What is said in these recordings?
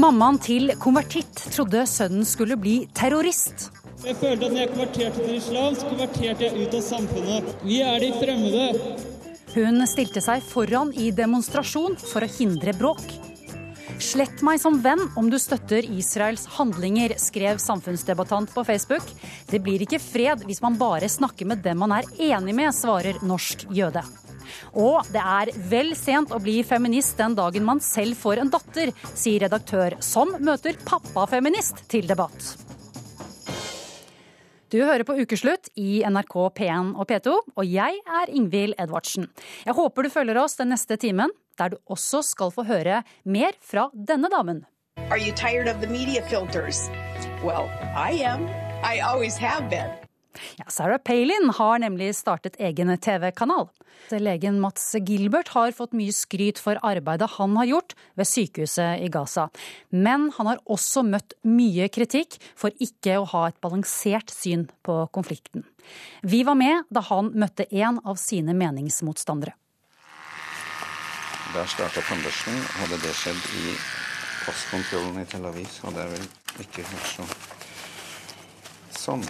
Mammaen til konvertitt trodde sønnen skulle bli terrorist. Jeg følte at når jeg konverterte til islam, så konverterte jeg ut av samfunnet. Vi er de fremmede. Hun stilte seg foran i demonstrasjon for å hindre bråk. Slett meg som venn om du støtter Israels handlinger, skrev samfunnsdebattant på Facebook. Det blir ikke fred hvis man bare snakker med dem man er enig med, svarer norsk jøde. Og det er vel sent å bli feminist den dagen man selv får en datter, sier redaktør, som møter pappafeminist til debatt. Du hører på Ukeslutt i NRK P1 og P2, og jeg er Ingvild Edvardsen. Jeg håper du følger oss den neste timen, der du også skal få høre mer fra denne damen. Are you tired of the media filters? Well, I am. I always have been. Ja, Sarah Palin har nemlig startet egen TV-kanal. Legen Mats Gilbert har fått mye skryt for arbeidet han har gjort ved sykehuset i Gaza. Men han har også møtt mye kritikk for ikke å ha et balansert syn på konflikten. Vi var med da han møtte en av sine meningsmotstandere. Der starta tannbørsten. Hadde det skjedd i passkontrollen i Tel Aviv, hadde jeg vel ikke hørt så sånn.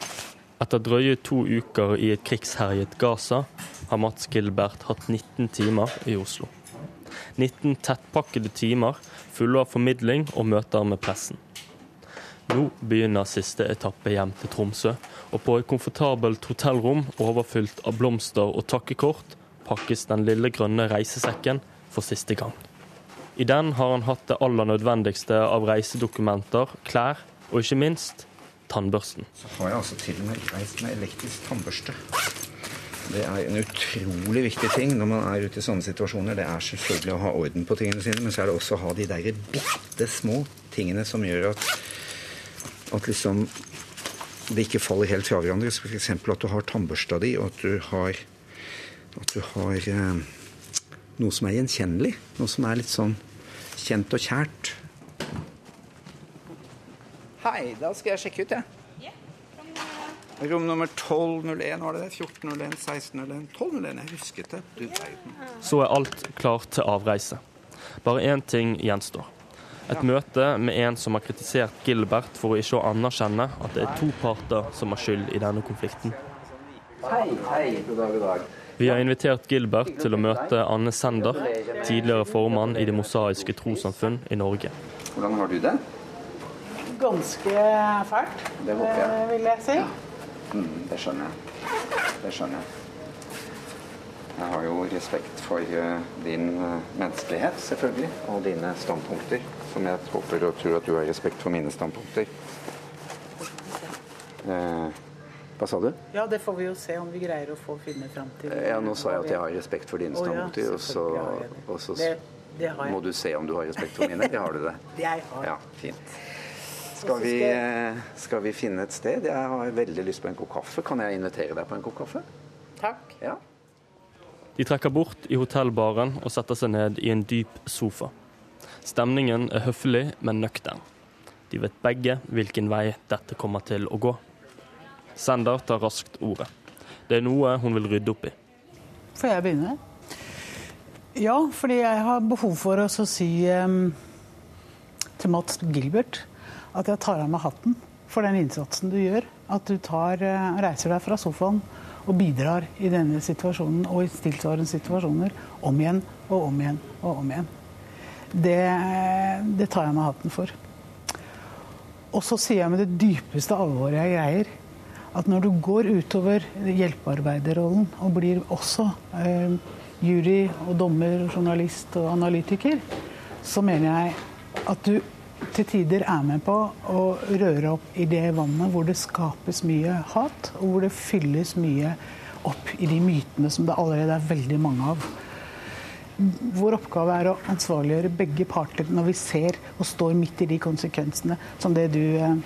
Etter drøye to uker i et krigsherjet Gaza har Mats Gilbert hatt 19 timer i Oslo. 19 tettpakkede timer fulle av formidling og møter med pressen. Nå begynner siste etappe hjem til Tromsø, og på et komfortabelt hotellrom overfylt av blomster og takkekort pakkes den lille grønne reisesekken for siste gang. I den har han hatt det aller nødvendigste av reisedokumenter, klær og ikke minst tannbørsten. Så har jeg altså til og med reist med elektrisk tannbørste. Det er en utrolig viktig ting når man er ute i sånne situasjoner. Det er selvfølgelig å ha orden på tingene sine, men så er det også å ha de der bitte små tingene som gjør at, at liksom det ikke faller helt fra hverandre. F.eks. at du har tannbørsta di, og at du har, at du har eh, noe som er gjenkjennelig. Noe som er litt sånn kjent og kjært. Hei, da skal jeg sjekke ut, jeg. Rom nummer 1201, var det det? 1401, 1601, 1201. Jeg husket det. Du verden. Så er alt klart til avreise. Bare én ting gjenstår. Et møte med en som har kritisert Gilbert for å ikke anerkjenne at det er to parter som har skyld i denne konflikten. Hei, hei. God dag, god dag. Vi har invitert Gilbert til å møte Anne Sender, tidligere formann i Det mosaiske trossamfunn i Norge. Hvordan har du det? Ganske fælt, Det håper jeg. eh, vil jeg si. Mm, det skjønner jeg. Det skjønner jeg. Jeg har jo respekt for eh, din eh, menneskelighet, selvfølgelig, og dine standpunkter. Som jeg håper og tror at du har respekt for mine standpunkter. Eh, hva sa du? Ja, det får vi jo se om vi greier å få finne fram til. Ja, nå sa jeg at jeg har respekt for dine ja, standpunkter, og så, og så Det, det må du se om du har respekt for mine. Det har du det. Jeg har. Ja, fint. Skal vi, eh, skal vi finne et sted? Jeg har veldig lyst på en kopp kaffe. Kan jeg invitere deg på en kopp kaffe? Takk. Ja. De trekker bort i hotellbaren og setter seg ned i en dyp sofa. Stemningen er høflig, men nøktern. De vet begge hvilken vei dette kommer til å gå. Sender tar raskt ordet. Det er noe hun vil rydde opp i. Får jeg begynne? Ja, fordi jeg har behov for å si um, til Mats Gilbert at jeg tar av meg hatten for den innsatsen du gjør. At du tar, eh, reiser deg fra sofaen og bidrar i denne situasjonen og i tilsvarende situasjoner om igjen og om igjen og om igjen. Det, det tar jeg meg hatten for. Og så sier jeg med det dypeste alvoret jeg greier, at når du går utover hjelpearbeiderrollen og blir også eh, jury og dommer, journalist og analytiker, så mener jeg at du til tider er med på å røre opp i det vannet hvor det skapes mye hat, og hvor det fylles mye opp i de mytene som det allerede er veldig mange av. Vår oppgave er å ansvarliggjøre begge parter når vi ser og står midt i de konsekvensene som det du, eh,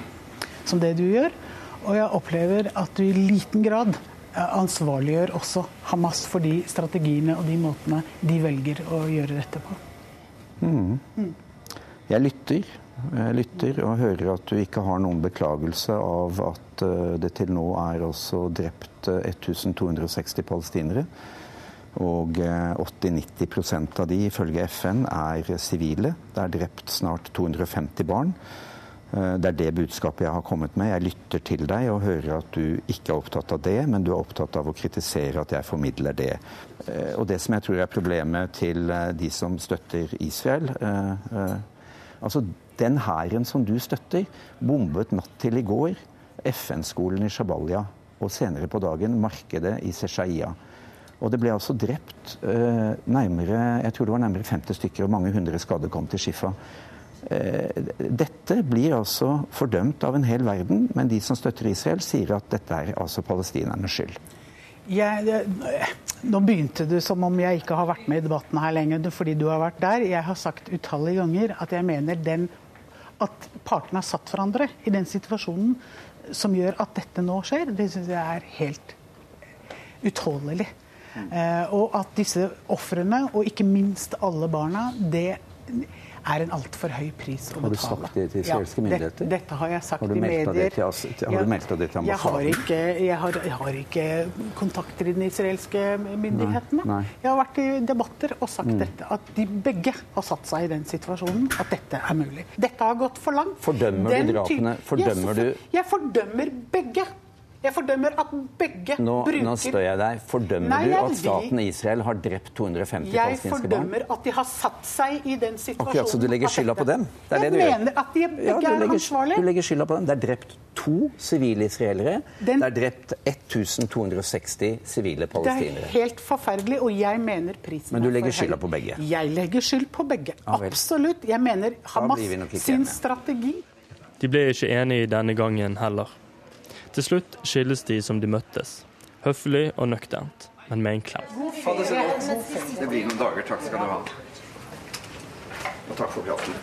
som det du gjør. Og jeg opplever at du i liten grad eh, ansvarliggjør også Hamas for de strategiene og de måtene de velger å gjøre dette på. Jeg lytter. Jeg lytter og hører at du ikke har noen beklagelse av at eh, det til nå er også drept eh, 1260 palestinere. Og 80-90% av de, ifølge FN, er sivile. Det er drept snart 250 barn. Eh, det er det budskapet jeg har kommet med. Jeg lytter til deg og hører at du ikke er opptatt av det, men du er opptatt av å kritisere at jeg formidler det. Eh, og det som jeg tror er problemet til eh, de som støtter Israel Altså, den hæren som du støtter, bombet natt til i går FN-skolen i Shabalia og senere på dagen markedet i Seshaia. Og det ble altså drept eh, nærmere, jeg tror det var nærmere 50 stykker, og mange hundre skadde kom til Shifa. Eh, dette blir altså fordømt av en hel verden, men de som støtter Israel, sier at dette er altså palestinernes skyld. Jeg, nå begynte du som om jeg ikke har vært med i debatten her lenger fordi du har vært der. Jeg har sagt utallige ganger at jeg mener den, at partene har satt hverandre i den situasjonen som gjør at dette nå skjer, det syns jeg er helt utholdelig. Mm. Eh, og at disse ofrene, og ikke minst alle barna, det er en altfor høy pris å betale. Har du sagt det til israelske ja, myndigheter? Dette, har jeg sagt i medier. Til, har du meldt det til ambassaden? Jeg har, ikke, jeg, har, jeg har ikke kontakter i den israelske myndighetene. Nei, nei. Jeg har vært i debatter og sagt mm. dette, at de begge har satt seg i den situasjonen at dette er mulig. Dette har gått for langt. Fordømmer du drapene? Fordømmer jeg, du Jeg fordømmer begge. Jeg fordømmer at begge nå, bruker Nå spør jeg deg. Fordømmer Nei, du at staten Israel har drept 250 palestinske barn? Jeg fordømmer at de har satt seg i den situasjonen. Okay, så du legger skylda på dem? Det er jeg det du mener at de begge ja, er legger, ansvarlige. Du legger skylda på dem. Det er drept to sivile israelere. Den, det er drept 1260 sivile palestinere. Det er helt forferdelig, og jeg mener prisen Men du legger skylda på begge? Jeg legger skyld på begge. Ja, Absolutt. Jeg mener Hamas sin strategi De ble ikke enige denne gangen heller. Til slutt skilles de som de møttes. Høflig og nøkternt, men med en klem. Det. Det blir noen dager. Takk skal du ha. Og takk for praten.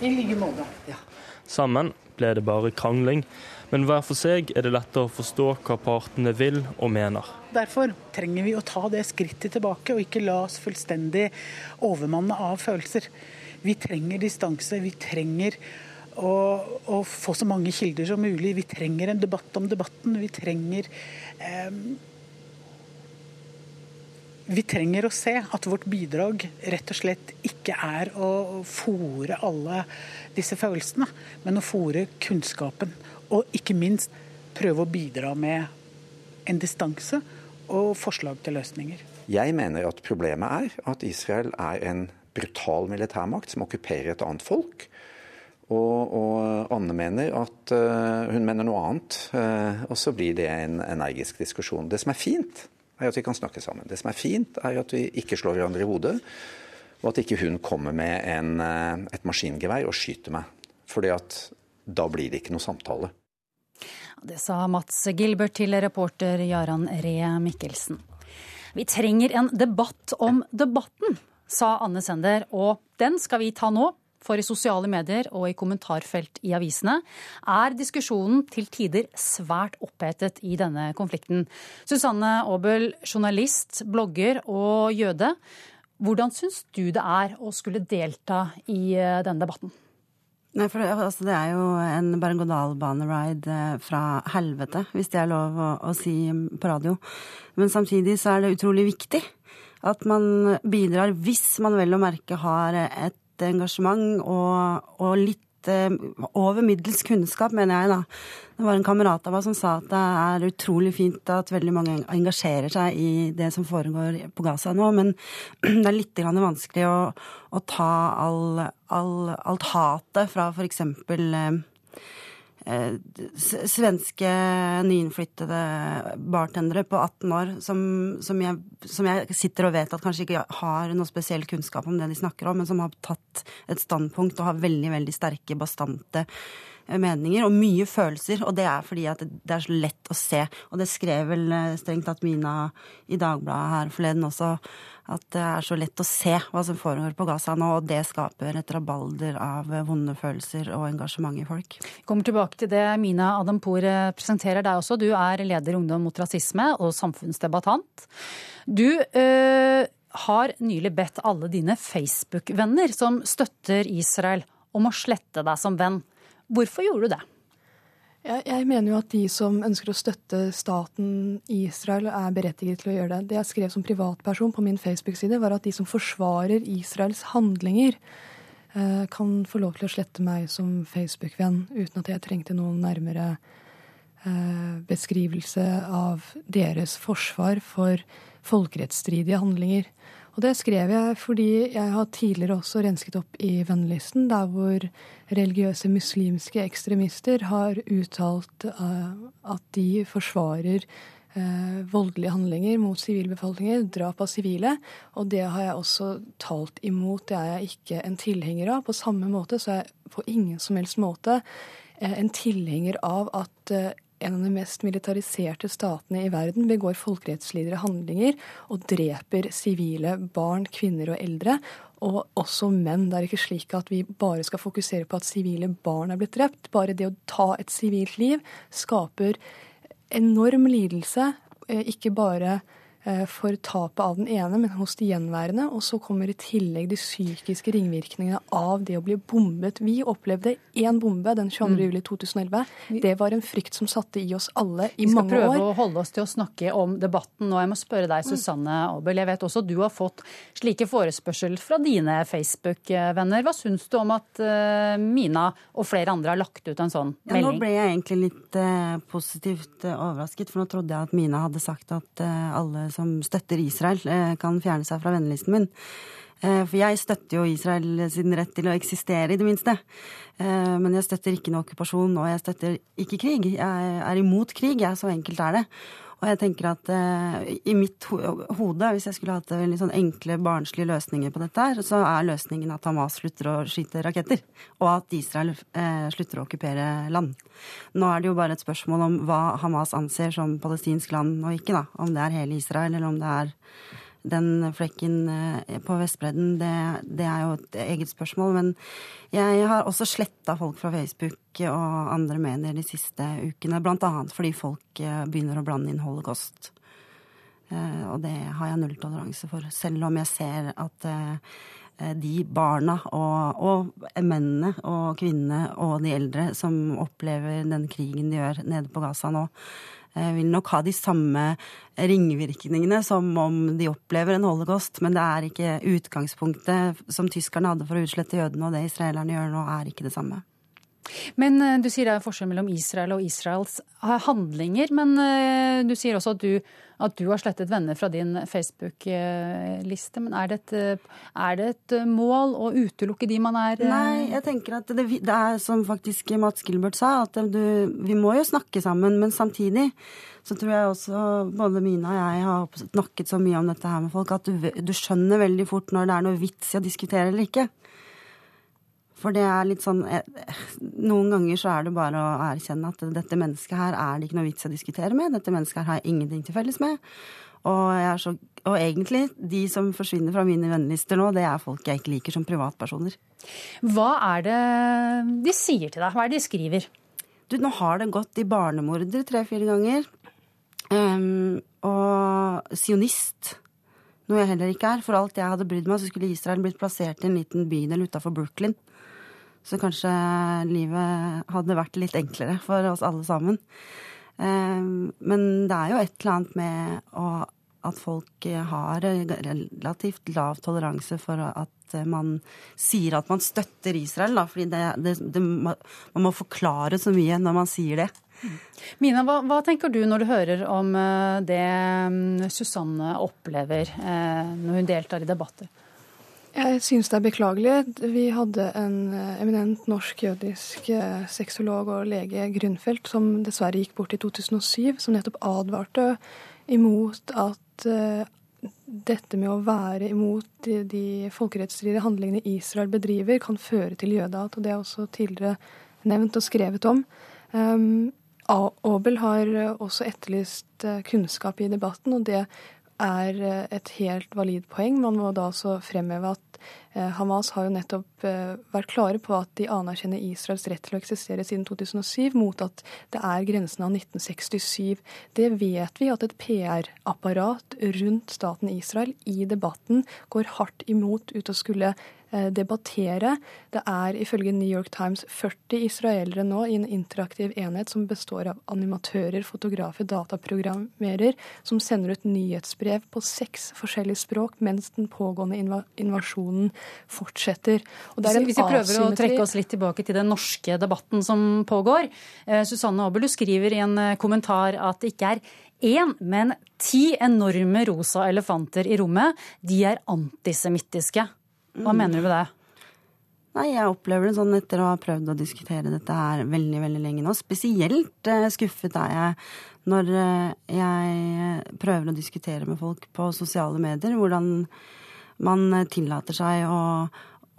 I like måte. Ja. Sammen ble det bare krangling, men hver for seg er det lettere å forstå hva partene vil og mener. Derfor trenger vi å ta det skrittet tilbake, og ikke la oss fullstendig overmanne av følelser. Vi trenger distanse. Vi trenger og, og, få så mange kilder som mulig. Vi trenger en debatt om debatten. Vi trenger eh, Vi trenger å se at vårt bidrag rett og slett ikke er å fòre alle disse følelsene, men å fòre kunnskapen. Og ikke minst prøve å bidra med en distanse og forslag til løsninger. Jeg mener at problemet er at Israel er en brutal militærmakt som okkuperer et annet folk og, og, Anne mener at uh, hun mener noe annet. Uh, og så blir det en energisk diskusjon. Det som er fint, er at vi kan snakke sammen. Det som er fint, er at vi ikke slår hverandre i hodet. Og at ikke hun kommer med en, uh, et maskingevær og skyter meg. Fordi at da blir det ikke noe samtale. Det sa Mats Gilbert til reporter Jaran Ree Mikkelsen. Vi trenger en debatt om debatten, sa Anne Sender, og den skal vi ta nå for i sosiale medier og i kommentarfelt i avisene er diskusjonen til tider svært opphetet i denne konflikten. Susanne Aabel, journalist, blogger og jøde. Hvordan syns du det er å skulle delta i eh, denne debatten? Nei, for det, altså, det er jo en berg-og-dal-bane-ride eh, fra helvete, hvis det er lov å, å si på radio. Men samtidig så er det utrolig viktig at man bidrar, hvis man vel å merke har et engasjement og, og litt eh, over middels kunnskap, mener jeg, da. Det var en kamerat av meg som sa at det er utrolig fint at veldig mange engasjerer seg i det som foregår på Gaza nå, men det er litt vanskelig å, å ta all, all, alt hatet fra f.eks. Eh, svenske nyinnflyttede bartendere på 18 år som, som, jeg, som, jeg, sitter og vet at kanskje ikke har noe spesiell kunnskap om det de snakker om, men som har tatt et standpunkt og har veldig, veldig sterke, bastante meninger og mye følelser. Og det er fordi at det er så lett å se. Og det skrev vel eh, strengt tatt Mina i Dagbladet her forleden også at det er så lett å se hva som foregår på Gaza nå, og det skaper et rabalder av vonde følelser og engasjement i folk. Vi kommer tilbake til det. Mina Adampour presenterer deg også. Du er leder Ungdom mot rasisme og samfunnsdebattant. Du øh, har nylig bedt alle dine Facebook-venner som støtter Israel, om å slette deg som venn. Hvorfor gjorde du det? Jeg, jeg, mener jo at de som ønsker å støtte staten Israel, er berettiget til å gjøre det. Det jeg skrev som privatperson på min Facebook-side, var at de som forsvarer Israels handlinger, eh, kan få lov til å slette meg som Facebook-venn uten at jeg trengte noen nærmere eh, beskrivelse av deres forsvar for folkerettsstridige handlinger. Og det skrev jeg fordi jeg har tidligere også rensket opp i vennlisten, der hvor religiøse muslimske ekstremister har uttalt uh, at de forsvarer uh, voldelige handlinger mot sivilbefolkninger, drap av sivile. Og det har jeg også talt imot. Det er jeg ikke en tilhenger av. På samme måte så er jeg på ingen som helst måte uh, en tilhenger av at en av de mest militariserte statene i verden begår folkerettslige handlinger og dreper sivile barn, kvinner og eldre, og også menn. Det er ikke slik at vi bare skal fokusere på at sivile barn er blitt drept. Bare det å ta et sivilt liv skaper enorm lidelse, eh, ikke bare for tapet av den ene, men hos de gjenværende. Og så kommer i tillegg de psykiske ringvirkningene av det å bli bombet. Vi opplevde én bombe den 22. Mm. juli 2011. Det var en frykt som satte i oss alle i mange år. Vi skal prøve å holde oss til å snakke om debatten nå. Jeg må spørre deg, mm. Susanne Aabel. Jeg vet også du har fått slike forespørsel fra dine Facebook-venner. Hva syns du om at uh, Mina og flere andre har lagt ut en sånn melding? Ja, nå ble jeg egentlig litt uh, positivt uh, overrasket, for nå trodde jeg at Mina hadde sagt at uh, alle som støtter Israel, eh, kan fjerne seg fra vennelisten min. Eh, for jeg støtter jo Israel sin rett til å eksistere, i det minste. Eh, men jeg støtter ikke noe okkupasjon, og jeg støtter ikke krig. Jeg er imot krig, jeg. Så enkelt er det. Og jeg tenker at eh, i mitt ho hode, hvis jeg skulle hatt veldig sånn enkle, barnslige løsninger på dette her, så er løsningen at Hamas slutter å skyte raketter. Og at Israel eh, slutter å okkupere land. Nå er det jo bare et spørsmål om hva Hamas anser som palestinsk land og ikke, da. Om det er hele Israel, eller om det er den flekken eh, på Vestbredden, det, det, er jo et eget spørsmål. Men jeg har også sletta folk fra Facebook og andre medier de siste ukene. Blant annet fordi folk eh, begynner å blande inn holocaust. Eh, og det har jeg nulltoleranse for. Selv om jeg ser at de barna og, og, mennene og kvinnene og de eldre som opplever den krigen de gjør nede på Gaza nå, vil nok ha de samme ringvirkningene som om de opplever en holocaust. Men det er ikke utgangspunktet som tyskerne hadde for å utslette jødene, og det israelerne gjør nå, er ikke det samme. Men eh, Du sier det er forskjell mellom Israel og Israels handlinger. Men eh, du sier også at du, at du har slettet venner fra din Facebook-liste. Men er det, et, er det, et, mål å utelukke de man er eh? Nei, jeg tenker at det, det er som faktisk Mats Gilbert sa, at du, vi må jo snakke sammen. Men samtidig så tror jeg også både Mina og jeg har snakket så mye om dette her med folk at du, du skjønner veldig fort når det er noe vits i å diskutere eller ikke. For det er litt sånn eh, Noen ganger så er det bare å erkjenne at dette mennesket her er det ikke noe vits å diskutere med. Dette mennesket her har jeg ingenting til felles med. Og, så, og, egentlig, de som forsvinner fra mine vennelister nå, det er folk jeg ikke liker som privatpersoner. Hva er det de sier til deg? Hva er det de skriver? Du, nå har det gått i barnemorder tre-fire ganger. Um, og sionist, noe jeg heller ikke er. For alt jeg hadde brydd meg, så skulle Israel blitt plassert i en liten bydel utafor Brooklyn. Så kanskje livet hadde vært litt enklere for oss alle sammen. Eh, men det er jo et eller annet med at folk har relativt lav toleranse for at man sier at man støtter Israel. Da, fordi man må forklare så mye når man sier det. Mina, hva, hva, tenker du når du hører om eh, det mm, Susanne opplever eh, når hun deltar i debatter? Jeg syns det er beklagelig. Vi hadde en eh, eminent norsk-jødisk eh, sexolog og lege, Grunfeldt, som dessverre gikk bort i 2007, som nettopp advarte imot at uh, dette med å være imot de, de folkerettsstridige handlingene Israel bedriver, kan føre til jødehat. Og det er også tidligere nevnt og skrevet om. Um, Abel har også etterlyst kunnskap i debatten, og det er et helt valid poeng. Man må da også fremheve at Eh, Hamas har jo nettopp eh, vært klare på at de anerkjenner Israels rett til å eksistere siden 2007, mot at det er grensen av 1967. Det vet vi at et PR-apparat rundt staten Israel i debatten går hardt imot ut og skulle Eh, debattere. Det er ifølge New York Times 40 israelere nå i en interaktiv enhet som består av animatører, fotografer, dataprogrammerer, som sender ut nyhetsbrev på seks forskjellige språk mens den pågående invasjonen fortsetter. Hvis vi prøver å trekke oss litt tilbake til den norske debatten som pågår. Eh, Susanne Abel, du skriver i en eh, kommentar at det ikke er én, men ti enorme rosa elefanter i rommet. De er antisemittiske. Hva mm. mener du med det? Nei, Jeg opplever det sånn etter å ha prøvd å diskutere dette her veldig veldig lenge nå. Spesielt eh, skuffet er jeg når jeg prøver å diskutere med folk på sosiale medier hvordan man tillater seg å,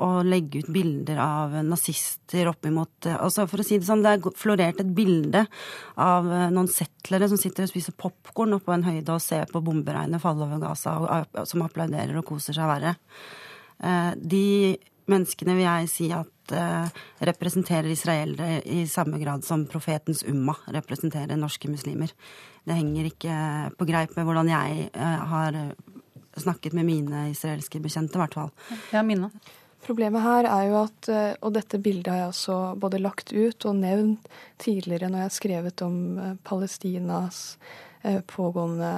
å legge ut bilder av nazister oppimot eh, altså For å si det sånn, det er florert et bilde av noen settlere som sitter og spiser popkorn oppå en høyde og ser på bomberegnet falle over Gaza, og, som applauderer og koser seg verre. Eh, de menneskene vil jeg si at eh, representerer israelere i samme grad som profetens umma representerer norske muslimer. Det henger ikke på greip med hvordan jeg eh, har snakket med mine israelske bekjente, i hvert fall. Ja, mine. Problemet her er jo at, og dette bildet har jeg også både lagt ut og nevnt tidligere når jeg har skrevet om Palestinas pågående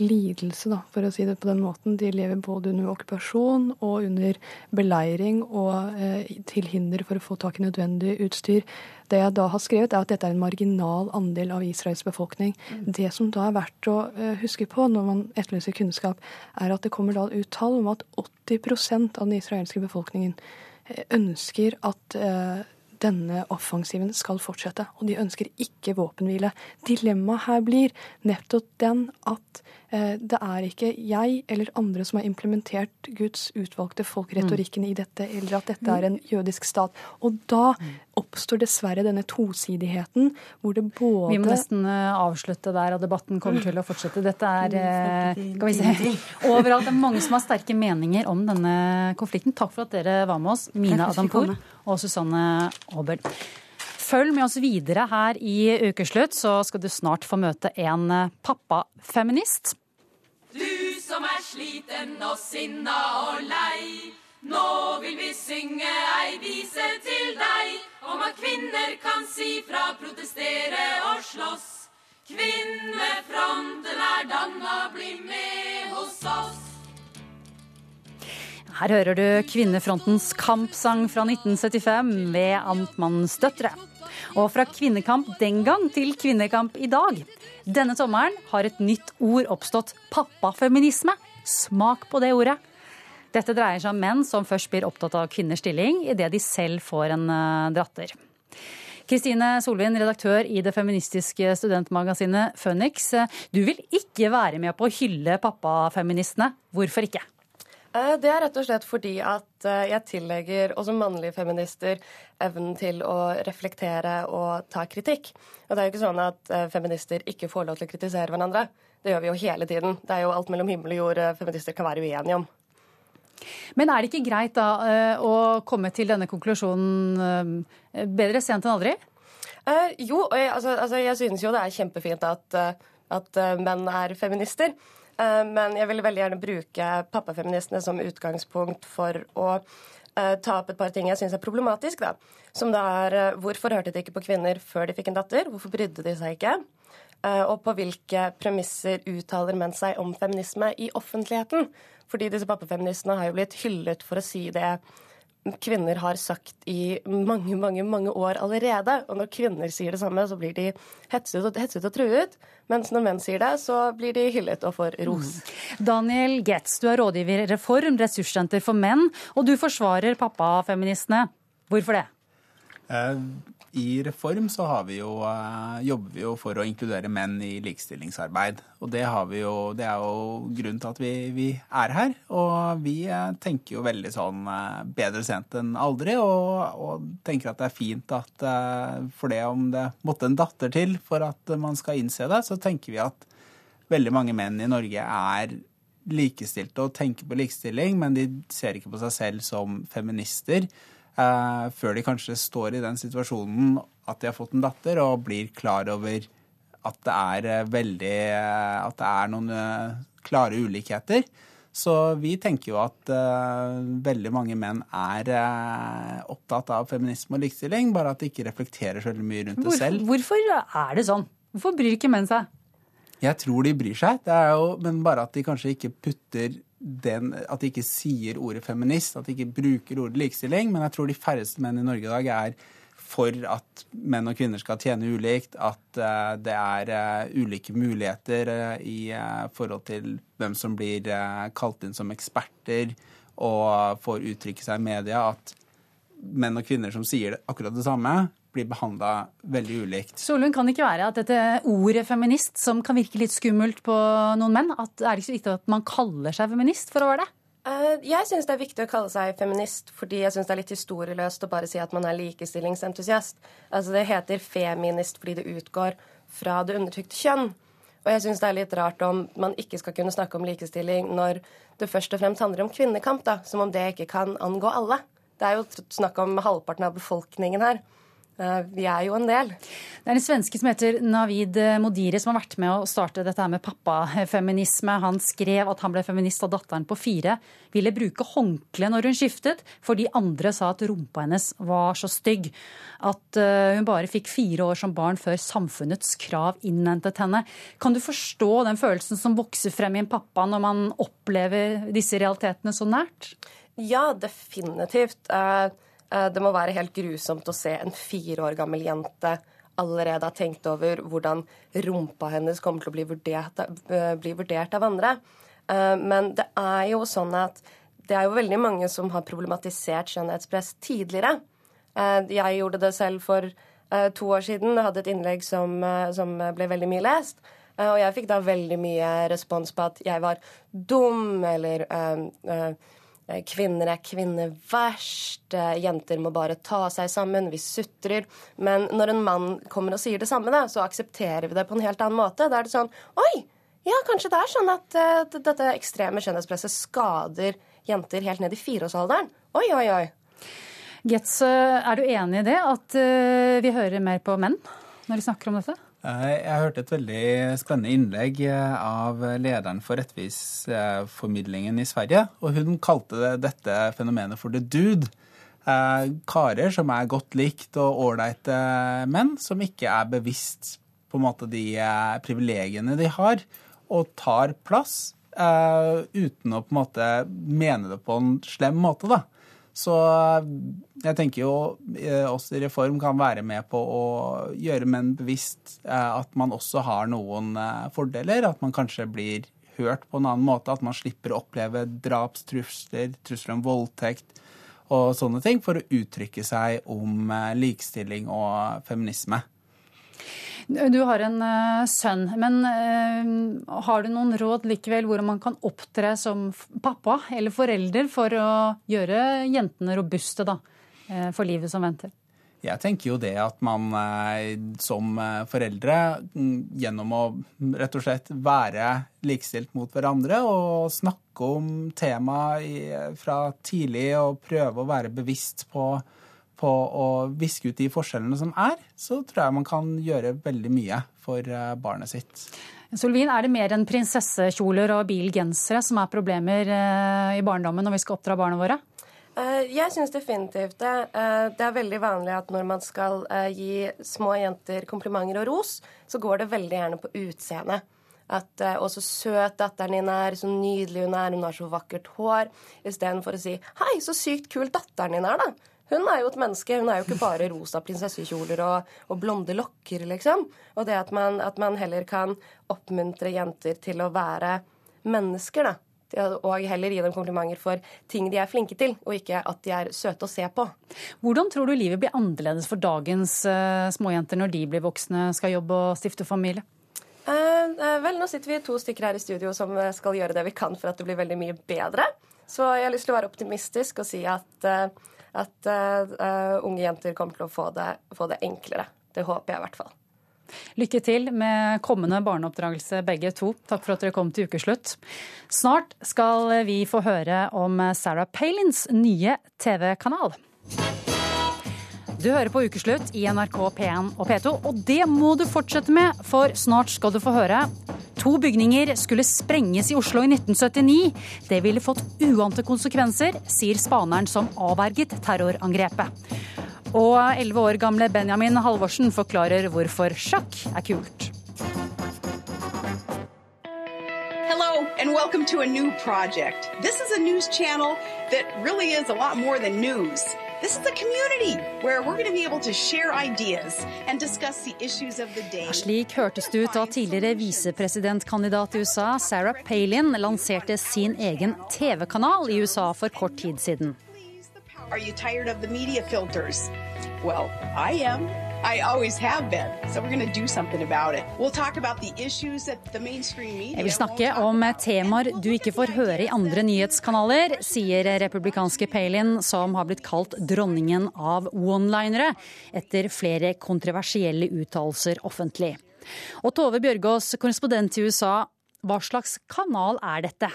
lidelse, da, for å si det på den måten. De lever både under okkupasjon og under beleiring og eh, til hinder for å få tak i nødvendig utstyr. Det jeg da har skrevet, er at dette er en marginal andel av Israels befolkning. Mm. Det som da er verdt å eh, huske på når man etterlyser kunnskap, er at det kommer da ut tall om at 80% av den israelske befolkningen eh, ønsker at eh, denne offensiven skal fortsette, og de ønsker ikke våpenhvile. Dilemmaet her blir nettopp den at det er ikke jeg eller andre som har implementert Guds utvalgte folkeretorikken mm. i dette, eller at dette er en jødisk stat. Og da oppstår dessverre denne tosidigheten, hvor det både Vi må nesten eh, avslutte der, og debatten kommer til å fortsette. Dette er eh, skal vi se, overalt. Det er mange som har sterke meninger om denne konflikten. Takk for at dere var med oss, Mina Adampour og Susanne Aabel. Følg med oss videre her i Ukeslutt, så skal du snart få møte en eh, pappafeminist. Du som er sliten og sinna og lei. Nå vil vi synge ei vise til deg om at kvinner kan si fra, protestere og slåss. Kvinnefronten er danna, bli med hos oss. Her hører du Kvinnefrontens kampsang fra 1975 ved Amtmannens døtre. Og fra kvinnekamp den gang til kvinnekamp i dag. Denne sommeren har et nytt ord oppstått pappafeminisme. Smak på det ordet. Dette dreier seg om menn som først blir opptatt av kvinners stilling idet de selv får en uh, datter. Kristine Solvin, redaktør i det feministiske studentmagasinet Phoenix. Du vil ikke være med på å hylle pappafeministene. Hvorfor ikke? Eh, det er rett og slett fordi at eh, jeg tillegger også mannlige feminister evnen til å reflektere og ta kritikk. Og det er jo ikke sånn at eh, feminister ikke får lov til å kritisere hverandre. Det gjør vi jo hele tiden. Det er jo alt mellom himmel og jord feminister kan være uenige om. Men er det ikke greit da å komme til denne konklusjonen bedre sent enn aldri? Eh, jo, jeg, altså, altså, jeg synes jo det er kjempefint at, at menn er feminister. Eh, men jeg vil veldig gjerne bruke pappafeministene som utgangspunkt for å eh, ta opp et par ting jeg syns er problematisk. da. Som det er eh, hvorfor hørte de ikke på kvinner før de fikk en datter? Hvorfor brydde de seg ikke? Og på hvilke premisser uttaler menn seg om feminisme i offentligheten? Fordi disse pappafeministene har jo blitt hyllet for å si det kvinner har sagt i mange, mange mange år allerede. Og når kvinner sier det samme, så blir de hetset og, hetset og truet. Mens når menn sier det, så blir de hyllet og får ros. Mm. Daniel Getz, du er rådgiver i Reform, ressurssenter for menn, og du forsvarer pappafeministene. Hvorfor det? Eh, i Reform så vi jo, uh, jobber vi jo for å inkludere menn i likestillingsarbeid. Og det, jo, det er jo grunnen til at vi, vi, er her. Og vi uh, tenker jo veldig sånn uh, bedre sent enn aldri. Og, og, tenker at det er fint at for det om det måtte en datter til for at man skal innse det, så tenker vi at veldig mange menn i Norge er likestilte og tenker på likestilling, men de ser ikke på seg selv som feminister eh, før de kanskje står i den situasjonen at de har fått en datter og blir klar over at det er eh, veldig eh, At det er noen eh, klare ulikheter. Så vi tenker jo at uh, veldig mange menn er uh, opptatt av feminisme og likestilling, bare at de ikke reflekterer så mye rundt Hvor, det selv. Hvorfor er det sånn? Hvorfor bryr ikke menn seg? Jeg tror de bryr seg, det er jo, men bare at de kanskje ikke putter den At de ikke sier ordet feminist, at de ikke bruker ordet likestilling. Men jeg tror de færreste menn i Norge i dag er for at menn og kvinner skal tjene ulikt, at uh, det er uh, ulike muligheter uh, i forhold til hvem som blir kalt inn som eksperter og får uttrykke seg i media, at menn og kvinner som sier akkurat det samme, blir behandla veldig ulikt. Solund, kan det ikke være at dette ordet feminist, som kan virke litt skummelt på noen menn, at det er ikke så viktig at man kaller seg feminist for å være det? Eh, jeg syns det er viktig å kalle seg feminist, fordi jeg syns det er litt historieløst å bare si at man er likestillingsentusiast. Altså Det heter feminist fordi det utgår fra det undertrykte kjønn. Og jeg syns det er litt rart om man ikke skal kunne snakke om likestilling når det først og fremst handler om kvinnekamp, da, som om det ikke kan angå alle. Det er jo snakk om halvparten av befolkningen her. Eh, vi er jo en del. Det er en svenske som heter Navid Modiri som har vært med å starte dette her med pappafeminisme. Han skrev at han ble feminist da datteren på fire ville bruke håndkle når hun skiftet, fordi andre sa at rumpa hennes var så stygg. At eh, hun bare fikk fire år som barn før samfunnets krav innhentet henne. Kan du forstå den følelsen som vokser frem i en pappa når man opplever disse realitetene så nært? Ja, definitivt. Uh Eh, det må være helt grusomt å se en fire år gammel jente allerede ha tenkt over hvordan rumpa hennes kommer til å bli vurdert, eh, bli vurdert av andre. Eh, men det er jo sånn at det er jo veldig mange som har problematisert skjønnhetspress tidligere. Jeg gjorde det selv for to år siden. Jeg hadde et innlegg som, som ble veldig mye lest. Og jeg fikk da veldig mye respons på at jeg var dum, eller uh, Eh, kvinner er kvinner verst. Eh, jenter må bare ta seg sammen. Vi sutrer. Men når en mann kommer og sier det samme, da, så aksepterer vi det på en helt annen måte. Da er det sånn Oi! Ja, kanskje det er sånn at uh, dette ekstreme skjønnhetspresset skader jenter helt ned i fireårsalderen. Oi, oi, oi. Getz, er du enig i det? At uh, vi hører mer på menn når de snakker om dette? Eh, jeg hørte et veldig spennende innlegg eh, av lederen for Rettvisformidlingen i Sverige. Og hun kalte dette fenomenet for the dude. Eh, karer som er godt likt og ålreite menn, som ikke er bevisst på en måte de privilegiene de har, og tar plass uten å på en måte mene det på en slem måte. da. Så jeg tenker jo også oss i Reform kan være med på å gjøre menn bevisst eh, at man også har noen eh, fordeler. At man kanskje blir hørt på en annen måte. At man slipper å oppleve drapstrusler, trusler om voldtekt og sånne ting for å uttrykke seg om likestilling og feminisme. Du har en uh, sønn, men uh, har du noen råd likevel hvordan man kan opptre som pappa eller forelder for å gjøre jentene robuste da, uh, for livet som venter? Jeg tenker jo det at man som foreldre, mm, gjennom å rett og slett være likestilt mot hverandre og snakke om temaet fra tidlig og prøve å være bevisst på på å viske ut de forskjellene som er, så tror jeg man kan gjøre veldig mye for eh, barnet sitt. Solvin, er det mer enn prinsessekjoler og bilgensere som er problemer eh, i barndommen når vi skal oppdra barna våre? Eh, jeg syns definitivt det. Det er veldig vanlig at når man skal gi små jenter komplimenter og ros, så går det veldig gjerne på utseendet. At 'Å, så søt datteren din er. Så nydelig hun er. Hun har så vakkert hår.' Istedenfor å si 'Hei, så sykt kul datteren din er', da. Hun er jo et menneske. Hun er jo ikke bare rosa prinsessekjoler og, og, blonde lokker, liksom. Og det at man, at man, heller kan oppmuntre jenter til å være mennesker, da. Og heller gi dem komplimenter for ting de er flinke til, og ikke at de er søte å se på. Hvordan tror du livet blir annerledes for dagens uh, småjenter når de blir voksne, skal jobbe og stifte familie? Uh, uh, vel, nå sitter vi to stykker her i studio som skal gjøre det vi kan for at det blir veldig mye bedre. Så jeg har lyst til å være optimistisk og si at at uh, unge jenter kommer til å få det, få det, enklere. Det håper jeg i hvert fall. Lykke til med kommende barneoppdragelse begge to. Takk for at dere kom til ukeslutt. Snart skal vi få høre om Sarah Palins nye TV-kanal. Du hører på Ukeslutt i NRK P1 og P2, og det må du fortsette med, for snart skal du få høre. To bygninger skulle sprenges i Oslo i 1979. Det ville fått uante konsekvenser, sier spaneren som avverget terrorangrepet. Og elleve år gamle Benjamin Halvorsen forklarer hvorfor sjakk er kult. Hello, and welcome to a new project. This is a news channel that really is a lot more than news. This is a community where we're going to be able to share ideas and discuss the issues of the day. Slik hørtes det ut da tidligere visepresidentkandidat i USA Sarah Palin lanserte sin egen TV-kanal i USA for kort tid siden. Are you tired of the media filters? Well, I am. I always have been. So we're going to do something about it. We'll talk about the issues that the mainstream media Jeg vil snakke om temaer du ikke får høre i andre nyhetskanaler, sier republikanske Palin, som har blitt kalt dronningen av one-linere etter flere kontroversielle uttalelser offentlig. Og Tove Bjørgaas, korrespondent i USA, hva slags kanal er dette?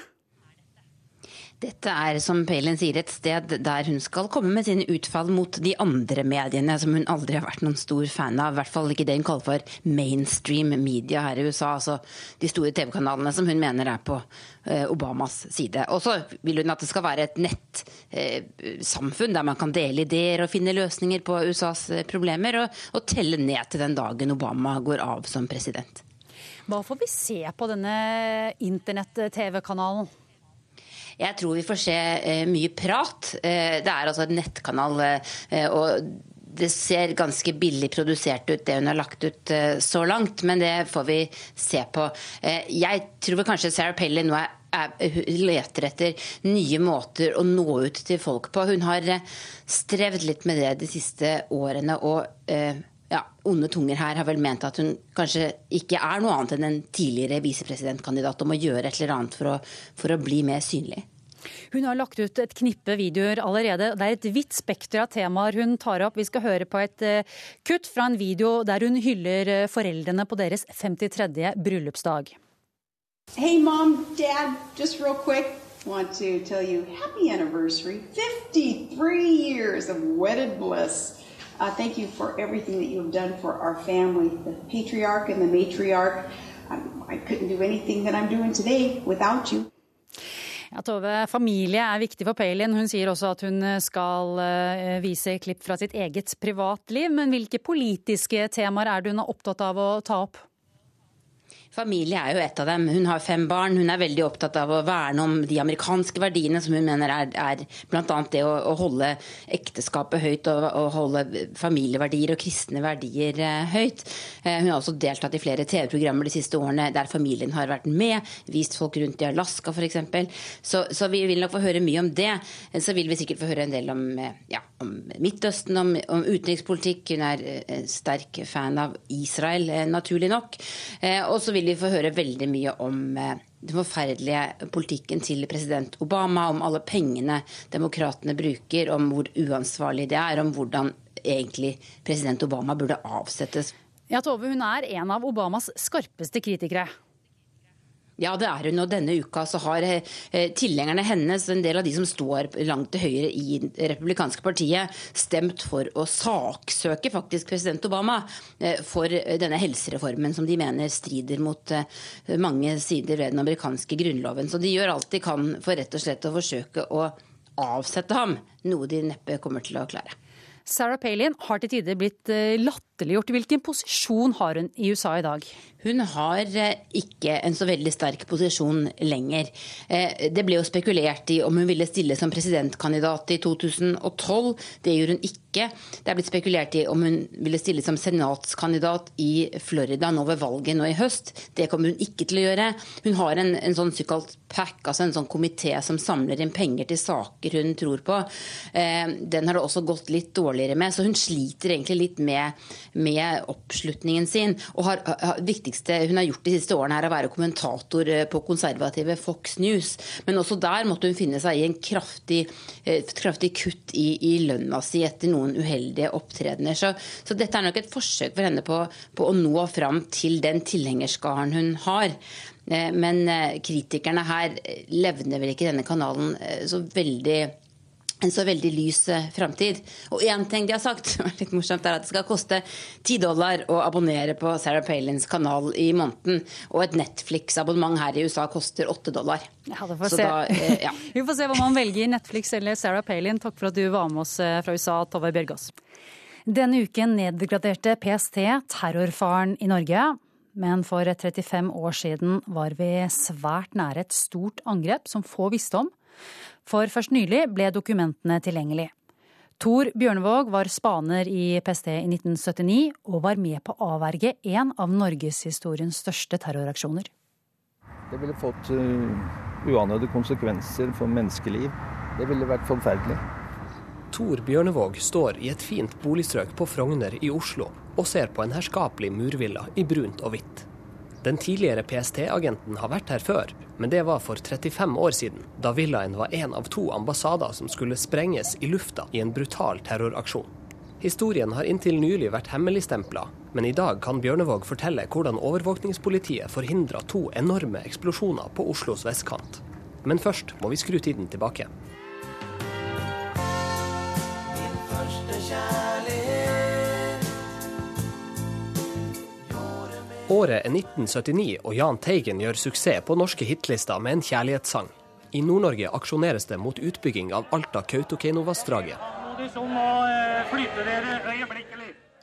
Dette er, som Palin sier, et sted der hun skal komme med sine utfall mot de andre mediene, som hun aldri har vært noen stor fan av. I hvert fall ikke det hun kaller for mainstream media her i USA. Altså de store TV-kanalene som hun mener er på eh, Obamas side. Og så vil hun at det skal være et nettsamfunn eh, der man kan dele ideer og finne løsninger på USAs eh, problemer, og, og telle ned til den dagen Obama går av som president. Hva får vi se på denne internett-TV-kanalen? Jeg tror vi får se eh, mye prat. Eh, det er altså en nettkanal. Eh, og det ser ganske billig produsert ut, det hun har lagt ut så langt, men det får vi se på. Jeg tror kanskje Sarah Palin nå er leter etter nye måter å nå ut til folk på. Hun har strevd litt med det de siste årene. og ja, onde tunger her har vel ment at hun kanskje ikke er noe annet enn en tidligere visepresidentkandidat om å gjøre et eller annet for å, for å bli mer synlig. Hun har lagt ut et knippe videoer allerede. Det er et vidt spekter av temaer hun tar opp. Vi skal høre på et uh, kutt fra en video der hun hyller uh, foreldrene på deres 53. bryllupsdag. Hey, mom, dad, just real quick. Want to tell you happy anniversary. 53 years of wedded bliss. Uh, thank you for everything that you have done for our family, the patriarch and the matriarch. I couldn't do anything that I'm doing today without you. Ja, Tove, familie er viktig for Palin. Hun sier også at hun skal uh, vise klipp fra sitt eget privatliv. Men hvilke politiske temaer er det hun er opptatt av å ta opp? Familie er jo et av dem. Hun har fem barn. Hun er veldig opptatt av å verne om de amerikanske verdiene som hun mener er, er bl.a. det å, å, holde ekteskapet høyt og, og, holde familieverdier og kristne verdier eh, høyt. Eh, hun har også deltatt i flere TV-programmer de siste årene der familien har vært med, vist folk rundt i Alaska f.eks. Så, så vi vil nok få høre mye om det. Så vil vi sikkert få høre en del om, eh, ja, om Midtøsten, om, om, utenrikspolitikk. Hun er sterk fan av Israel, naturlig nok. Og så vil vil vi få høre veldig mye om eh, den forferdelige politikken til president Obama, om alle pengene demokratene bruker, om hvor uansvarlig det er, om hvordan egentlig president Obama burde avsettes. Ja, Tove, hun er en av Obamas skarpeste kritikere. Ja, det er hun. Og denne uka så har eh, tilhengerne hennes, en del av de som står langt til høyre i det republikanske partiet, stemt for å saksøke faktisk president Obama eh, for denne helsereformen som de mener strider mot eh, mange sider ved den amerikanske grunnloven. Så de gjør alt de kan for rett og slett å forsøke å avsette ham, noe de neppe kommer til å klare. Sarah Palin har til tider blitt latterliggjort. Hvilken posisjon har hun i USA i dag? Hun har eh, ikke en så veldig sterk posisjon lenger. Eh, det ble jo spekulert i om hun ville stille som presidentkandidat i 2012. Det gjorde hun ikke. Det er blitt spekulert i om hun ville stille som senatskandidat i Florida nå ved valget nå i høst. Det kommer hun ikke til å gjøre. Hun har en, en sånn såkalt PAC, altså en sånn komité som samler inn penger til saker hun tror på. Eh, den har det også gått litt dårligere med, så hun sliter egentlig litt med, med oppslutningen sin. og har, har viktig viktigste hun har gjort de siste årene, er å være kommentator eh, på konservative Fox News. Men også der måtte hun finne seg i en kraftig, eh, kraftig kutt i, i lønna si etter noen uheldige opptredener. Så, så dette er nok et forsøk for henne på, på å nå fram til den tilhengerskaren hun har. Eh, men kritikerne her levner vel ikke denne kanalen så veldig en så veldig lys eh, framtid. Og én ting de har sagt, som er litt morsomt, er at det skal koste 10 dollar å abonnere på Sarah Palins kanal i måneden. Og et Netflix-abonnement her i USA koster 8 dollar. Ja, det får se. Da, eh, ja. Vi får se hva man velger, Netflix eller Sarah Palin. Takk for at du var med oss eh, fra USA, Tove Bjørgaas. Denne uken nedgraderte PST terrorfaren i Norge. Men for 35 år siden var vi svært nære et stort angrep som få visste om for først nylig ble dokumentene tilgjengelig. Tor Bjørnevåg var spaner i PST i 1979 og var med på å avverge en av norgeshistoriens største terroraksjoner. Det ville fått uh, uanede konsekvenser for menneskeliv. Det ville vært forferdelig. Tor Bjørnevåg står i et fint boligstrøk på Frogner i Oslo og ser på en herskapelig murvilla i brunt og hvitt. Den tidligere PST-agenten har vært her før, men det var for 35 år siden, da villaen var en av to ambassader som skulle sprenges i lufta i en brutal terroraksjon. Historien har inntil nylig vært hemmeligstempla, men i dag kan Bjørnevåg fortelle hvordan overvåkningspolitiet forhindra to enorme eksplosjoner på Oslos vestkant. Men først må vi skru tiden tilbake. Året er 1979, og Jahn Teigen gjør suksess på norske hitlister med en kjærlighetssang. I Nord-Norge aksjoneres det mot utbygging av Alta-Kautokeino-vassdraget.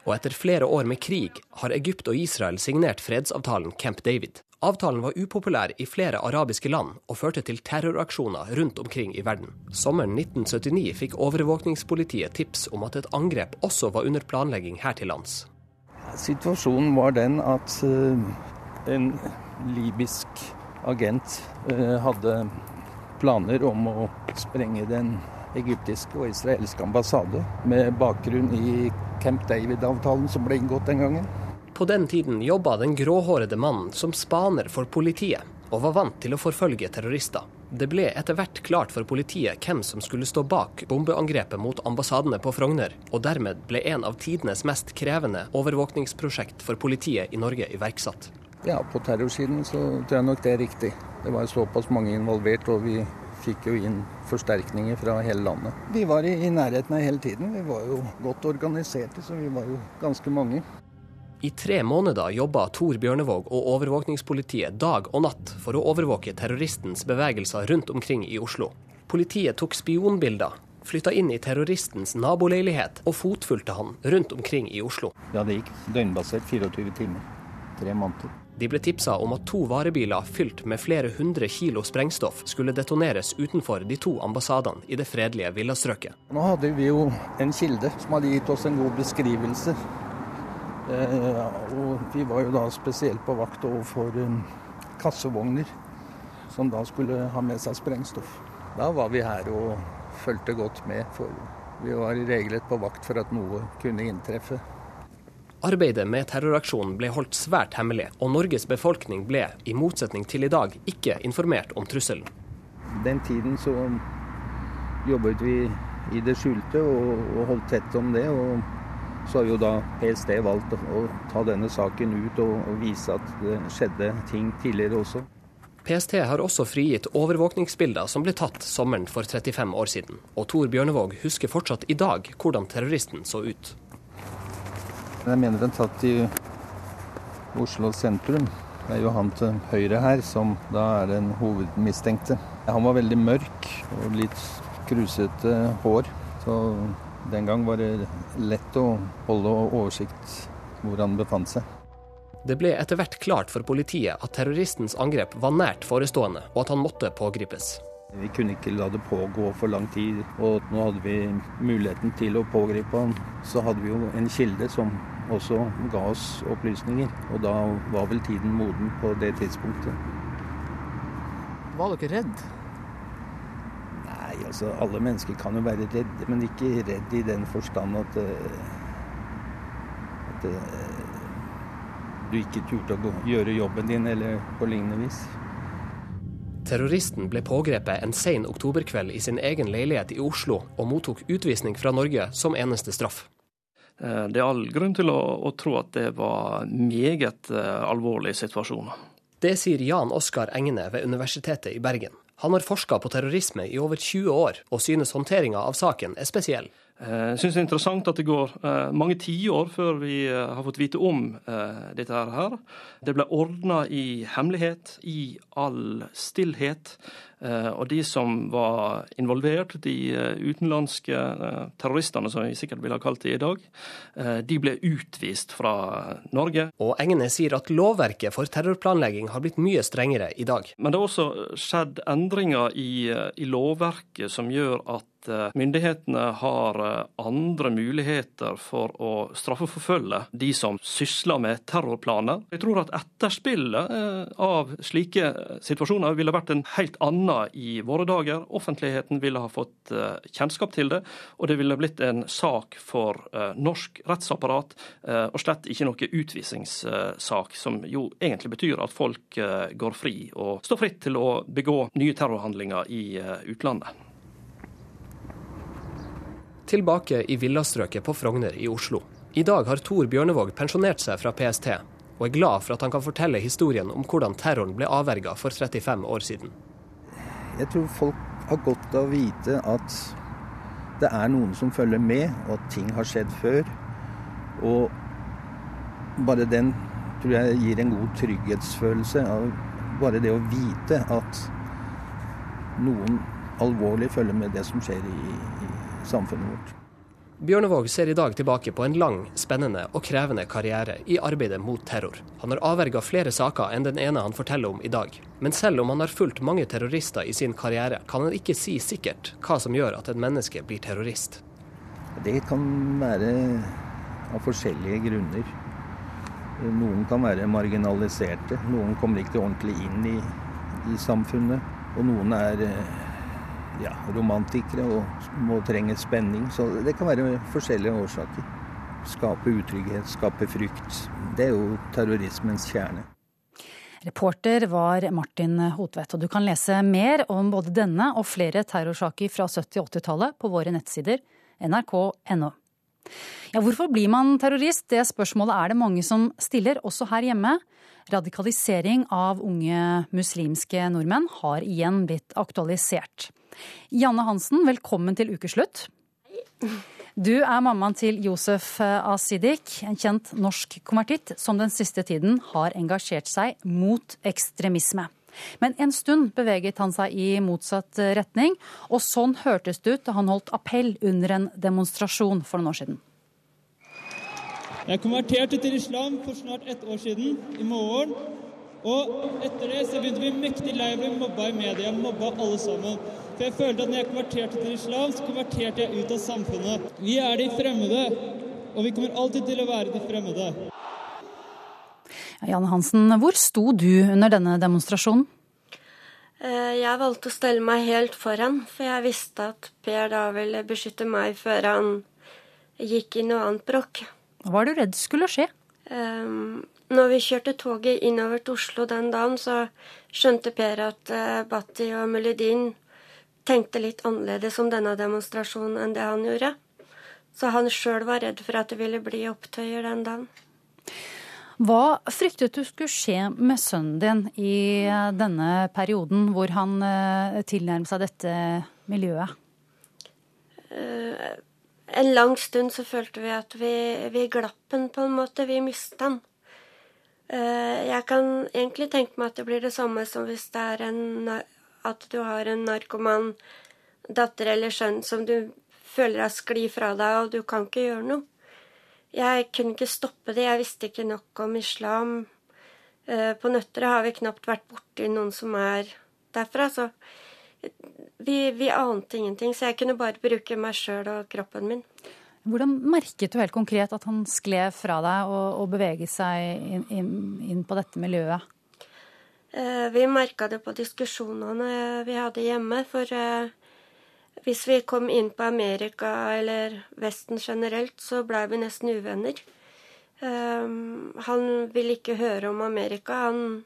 Og etter flere år med krig har Egypt og Israel signert fredsavtalen Camp David. Avtalen var upopulær i flere arabiske land og førte til terroraksjoner rundt omkring i verden. Sommeren 1979 fikk overvåkningspolitiet tips om at et angrep også var under planlegging her til lands. Situasjonen var den at eh, en libysk agent eh, hadde planer om å sprenge den egyptiske og israelske ambassade med bakgrunn i Camp David-avtalen som ble inngått den gangen. På den tiden jobba den gråhårede mannen som spaner for politiet, og var vant til å forfølge terrorister. Det ble etter hvert klart for politiet hvem som skulle stå bak bombeangrepet mot ambassadene på Frogner, og dermed ble en av tidenes mest krevende overvåkningsprosjekt for politiet i Norge iverksatt. Ja, på terrorsiden så tror jeg nok det er riktig. Det var såpass mange involvert, og vi fikk jo inn forsterkninger fra hele landet. Vi var i, i nærheten av hele tiden. Vi var jo godt organiserte, så vi var jo ganske mange. I tre måneder jobba Tor Bjørnevåg og overvåkningspolitiet dag og natt for å overvåke terroristens bevegelser rundt omkring i Oslo. Politiet tok spionbilder, flytta inn i terroristens naboleilighet og fotfulgte han rundt omkring i Oslo. Ja, det gikk døgnbasert 24 timer. Tre måneder. De ble tipsa om at to varebiler fylt med flere hundre kilo sprengstoff skulle detoneres utenfor de to ambassadene i det fredelige villastrøket. Nå hadde vi jo en kilde som hadde gitt oss en god beskrivelse og vi var jo da spesielt på vakt overfor um, kassevogner som da skulle ha med seg sprengstoff. Da var vi her og fulgte godt med, for vi var regelrett på vakt for at noe kunne inntreffe. Arbeidet med terroraksjonen ble holdt svært hemmelig, og Norges befolkning ble, i motsetning til i dag, ikke informert om trusselen. Den tiden så jobbet vi i det skjulte og, og holdt tett om det. og så har jo da PST valgt å ta denne saken ut og vise at det skjedde ting tidligere også. PST har også frigitt overvåkningsbilder som ble tatt sommeren for 35 år siden. Og Tor Bjørnevåg husker fortsatt i dag hvordan terroristen så ut. Jeg mener den tatt i Oslo sentrum. Det er jo han til høyre her som da er den hovedmistenkte. Han var veldig mørk og litt krusete hår. Så den gang var det lett å holde oversikt hvor han befant seg. Det ble etter hvert klart for politiet at terroristens angrep var nært forestående, og at han måtte pågripes. Vi kunne ikke la det pågå for lang tid, og nå hadde vi muligheten til å pågripe han. Så hadde vi jo en kilde som også ga oss opplysninger, og da var vel tiden moden på det tidspunktet. Var dere redd? Altså Alle mennesker kan jo være redde, men ikke redd i den forstand at, eh, at eh, du ikke turte å gjøre jobben din, eller på lignende vis. Terroristen ble pågrepet en sen oktoberkveld i sin egen leilighet i Oslo, og mottok utvisning fra Norge som eneste straff. Eh, det er all grunn til å, å tro at det var meget alvorlig situasjon. Det sier Jan Oskar Engene ved Universitetet i Bergen. Han har forska på terrorisme i over 20 år, og synes håndteringa av saken er spesiell. Eh, jeg synes det er interessant at det går mange tiår før vi har fått vite om dette her. Det ble ordna i hemmelighet, i all stillhet. Eh, og de som var involvert, de eh, utenlandske eh, terroristene, som vi sikkert ville ha kalt det i dag, de ble utvist fra Norge. Og Engene sier at lovverket for terrorplanlegging har blitt mye strengere i dag. Men det har også skjedd endringer i, i lovverket som gjør at Eh, myndighetene har eh, andre muligheter for å straffeforfølge de som sysler med terrorplaner. Jeg tror at etterspillet eh, av slike situasjoner ville vært en helt annen i våre dager. Offentligheten ville ha fått kjennskap til det, og det ville blitt en sak for norsk rettsapparat, og slett ikke noe utvisningssak, som jo egentlig betyr at folk går fri og står fritt til å begå nye terrorhandlinger i utlandet tilbake i villastrøket på Frogner i Oslo. I dag har Tor Bjørnevåg pensjonert seg fra PST, og er glad for at han kan fortelle historien om hvordan terroren ble avverga for 35 år siden. Jeg tror folk har godt av å vite at det er noen som følger med, og at ting har skjedd før. Og bare den tror jeg gir en god trygghetsfølelse. av Bare det å vite at noen alvorlig følger med det som skjer i, samfunnet vårt. Bjørnevåg ser i dag tilbake på en lang, spennende og krevende karriere i arbeidet mot terror. Han har avverga flere saker enn den ene han forteller om i dag. Men selv om han har fulgt mange terrorister i sin karriere, kan han ikke si sikkert hva som gjør at et menneske blir terrorist. Det kan være av forskjellige grunner. Noen kan være marginaliserte, noen kommer ikke ordentlig inn i, i samfunnet. Og noen er ja, romantikere og må trenge spenning. Så det kan være forskjellige årsaker. Skape utrygghet, skape frykt. Det er jo terrorismens kjerne. Reporter var Martin Hotvedt, og du kan lese mer om både denne og flere terrorsaker fra 70- og 80-tallet på våre nettsider nrk.no. Ja, hvorfor blir man terrorist? Det spørsmålet er det mange som stiller, også her hjemme. Radikalisering av unge muslimske nordmenn har igjen blitt aktualisert. Janne Hansen, velkommen til ukeslutt. Du er mammaen til Josef Asidik, en kjent norsk konvertitt som den siste tiden har engasjert seg mot ekstremisme. Men en stund beveget han seg i motsatt retning, og sånn hørtes det ut da han holdt appell under en demonstrasjon for noen år siden. Jeg konverterte til islam for snart ett år siden, i morgen. Og etter det så begynte vi mektig lei av å bli mobba i media. Mobba alle sammen. For jeg følte at når jeg konverterte til islam, så konverterte jeg ut av samfunnet. Vi er de fremmede, og vi kommer alltid til å være de fremmede. Janne Hansen, hvor sto du under denne demonstrasjonen? Eh, jeg valgte å stelle meg helt foran, for jeg visste at Per da ville beskytte meg før han gikk i noe annet bråk. Hva var du redd skulle skje? Um, når vi kjørte toget innover til Oslo den dagen, så skjønte Per at uh, Batti og Melodin tenkte litt annerledes om denne demonstrasjonen enn det han gjorde. Så han sjøl var redd for at det ville bli opptøyer den dagen. Hva fryktet du skulle skje med sønnen din i denne perioden hvor han eh, tilnærmet seg dette miljøet? En lang stund så følte vi at vi, vi glapp den på en måte. Vi mista den. Eh, jeg kan egentlig tenke meg at det blir det samme som hvis det er en at du har en narkoman datter eller sønn som du føler har skli fra deg, og du kan ikke gjøre noe. Jeg kunne ikke stoppe det, jeg visste ikke nok om islam. Eh, på Nøtterøy har vi knapt vært borti noen som er derfra, så vi, vi ante ingenting. Så jeg kunne bare bruke meg sjøl og kroppen min. Hvordan merket du helt konkret at han skled fra deg og, og beveget seg inn, inn, inn på dette miljøet? Eh, vi merka det på diskusjonene vi hadde hjemme. For eh, hvis vi kom inn på Amerika eller Vesten generelt, så blei vi nesten uvenner. Eh, han ville ikke høre om Amerika. Han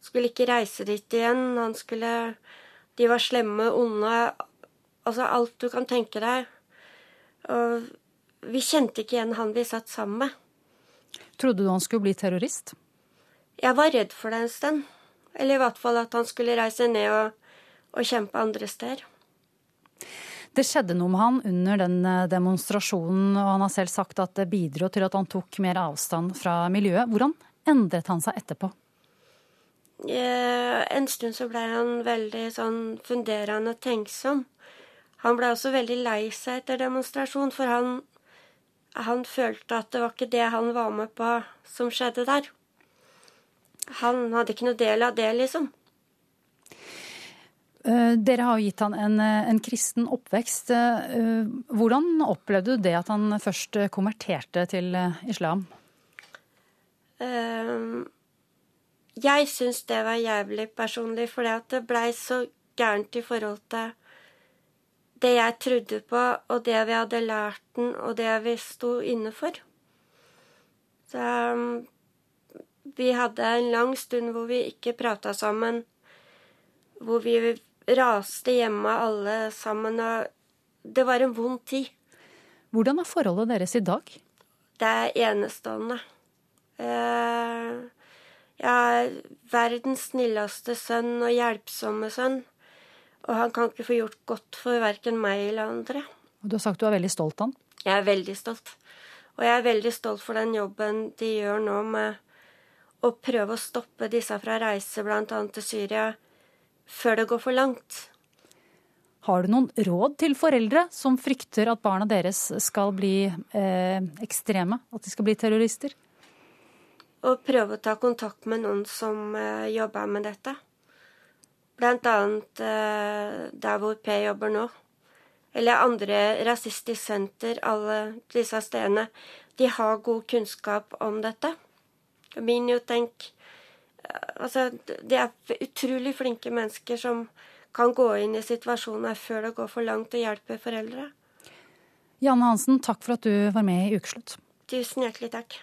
skulle ikke reise dit igjen. Han skulle De var slemme, onde. Altså alt du kan tenke deg. Og vi kjente ikke igjen han vi satt sammen med. Trodde du han skulle bli terrorist? Jeg var redd for det en stund. Eller i hvert fall at han skulle reise ned og, og kjempe andre steder. Det skjedde noe med han under den eh, demonstrasjonen, og han har selv sagt at det bidro til at han tok mer avstand fra miljøet. Hvordan endret han seg etterpå? Eh, en stund så ble han veldig sånn funderende og tenksom. Han ble også veldig lei seg etter demonstrasjon, for han, han følte at det var ikke det han var med på, som skjedde der. Han hadde ikke noe del av det, liksom. Eh, dere har jo gitt han en, eh, en, kristen oppvekst. Hvordan opplevde du det at han først konverterte til islam? Jeg syns det var jævlig personlig, fordi at det blei så gærent i forhold til det jeg trodde på, og det vi hadde lært den, og det vi sto inne for. Så um, vi hadde en lang stund hvor vi ikke prata sammen, hvor vi raste hjemme alle sammen, og det var en vond tid. Hvordan er forholdet deres i dag? Det er enestående. Eh, jeg er verdens snilleste sønn og hjelpsomme sønn. Og han kan ikke få gjort godt for verken meg eller andre. Og Du har sagt du er veldig stolt av han? Jeg er veldig stolt. Og jeg er veldig stolt for den jobben de gjør nå med å prøve å stoppe disse fra å reise bl.a. til Syria før det går for langt. Har du noen råd til foreldre som frykter at barna deres skal bli eh, ekstreme? At de skal bli terrorister? Og prøve å ta kontakt med noen som uh, jobber med dette. Blant annet uh, der hvor P jobber nå. Eller andre rasistisk senter, alle disse stedene. De har god kunnskap om dette. Miniotenk uh, Altså, de er utrolig flinke mennesker som kan gå inn i situasjoner før det går for langt, og hjelpe foreldre. Janne Hansen, takk for at du var med i Ukeslutt. Tusen hjertelig takk.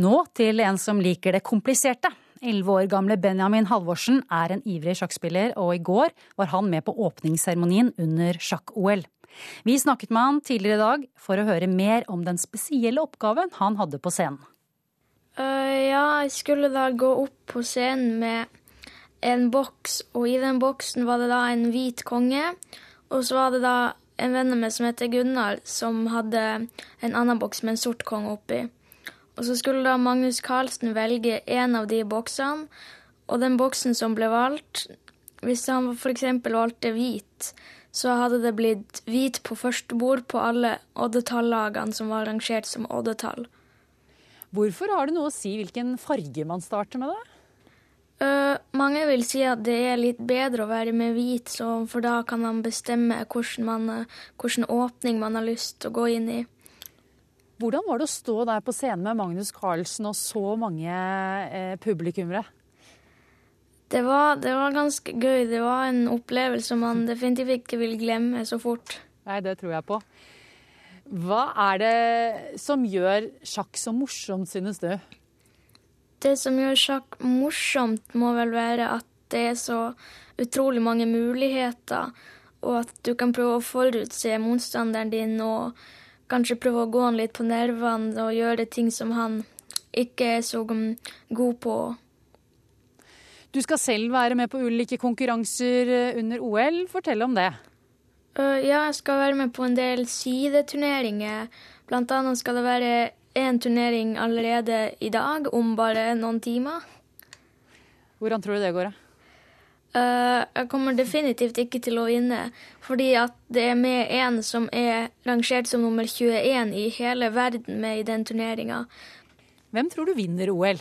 Nå til en som liker det kompliserte. Elleve år gamle Benjamin Halvorsen er en ivrig sjakkspiller, og i går var han med på åpningsseremonien under sjakk-OL. Vi snakket med han tidligere i dag for å høre mer om den spesielle oppgaven han hadde på scenen. Uh, ja, jeg skulle da gå opp på scenen med en boks, og i den boksen var det da en hvit konge. Og så var det da en venn av meg som heter Gunnar, som hadde en annen boks med en sort konge oppi. Og så skulle da Magnus Carlsen velge en av de boksene, og den boksen som ble valgt Hvis han f.eks. valgte hvit, så hadde det blitt hvit på første bord på alle oddetallagene som var rangert som oddetall. Hvorfor har det noe å si hvilken farge man starter med, da? Uh, mange vil si at det er litt bedre å være med hvit, for da kan man bestemme hvilken åpning man har lyst til å gå inn i. Hvordan var det å stå der på scenen med Magnus Carlsen og så mange eh, publikummere? Det var, det var, ganske gøy. Det var en opplevelse man definitivt ikke vil glemme så fort. Nei, det tror jeg på. Hva er det som gjør sjakk så morsomt, synes du? Det som gjør sjakk morsomt, må vel være at det er så utrolig mange muligheter, og at du kan prøve å forutse motstanderen din og kanskje prøve å gå han litt på nervene og gjøre ting som han ikke er så god på. Du skal selv være med på ulike konkurranser eh, under OL. Fortell om det. Uh, ja, jeg skal være med på en del sideturneringer. Blant annet skal det være én turnering allerede i dag, om bare noen timer. Hvordan tror du det går, da? Uh, jeg kommer definitivt ikke til å vinne, fordi at det er med en som er rangert som nummer 21 i hele verden med i den turneringa. Hvem tror du vinner OL?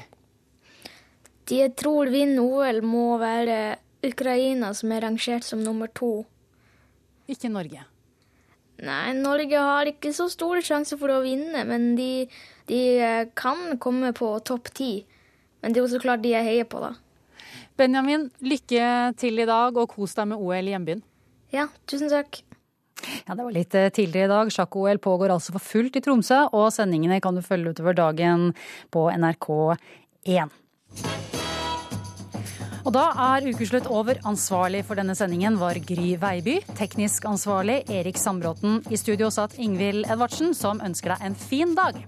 De jeg tror vinner OL, må være Ukraina, som er rangert som nummer to. Ikke Norge? Nei, Norge har ikke så store sjanser for å vinne, men de, de kan komme på topp ti. Men det er jo så klart de jeg heier på, da. Benjamin, lykke til i dag, og kos deg med OL i hjembyen. Ja, tusen takk. Ja, Det var litt eh, tidligere i dag. Sjakk-OL pågår altså for fullt i Tromsø, og sendingene kan du følge utover dagen på NRK1. Og da er ukeslutt over. Ansvarlig for denne sendingen var Gry Veiby. Teknisk ansvarlig Erik Sambråten. I studio satt Ingvild Edvardsen, som ønsker deg en fin dag.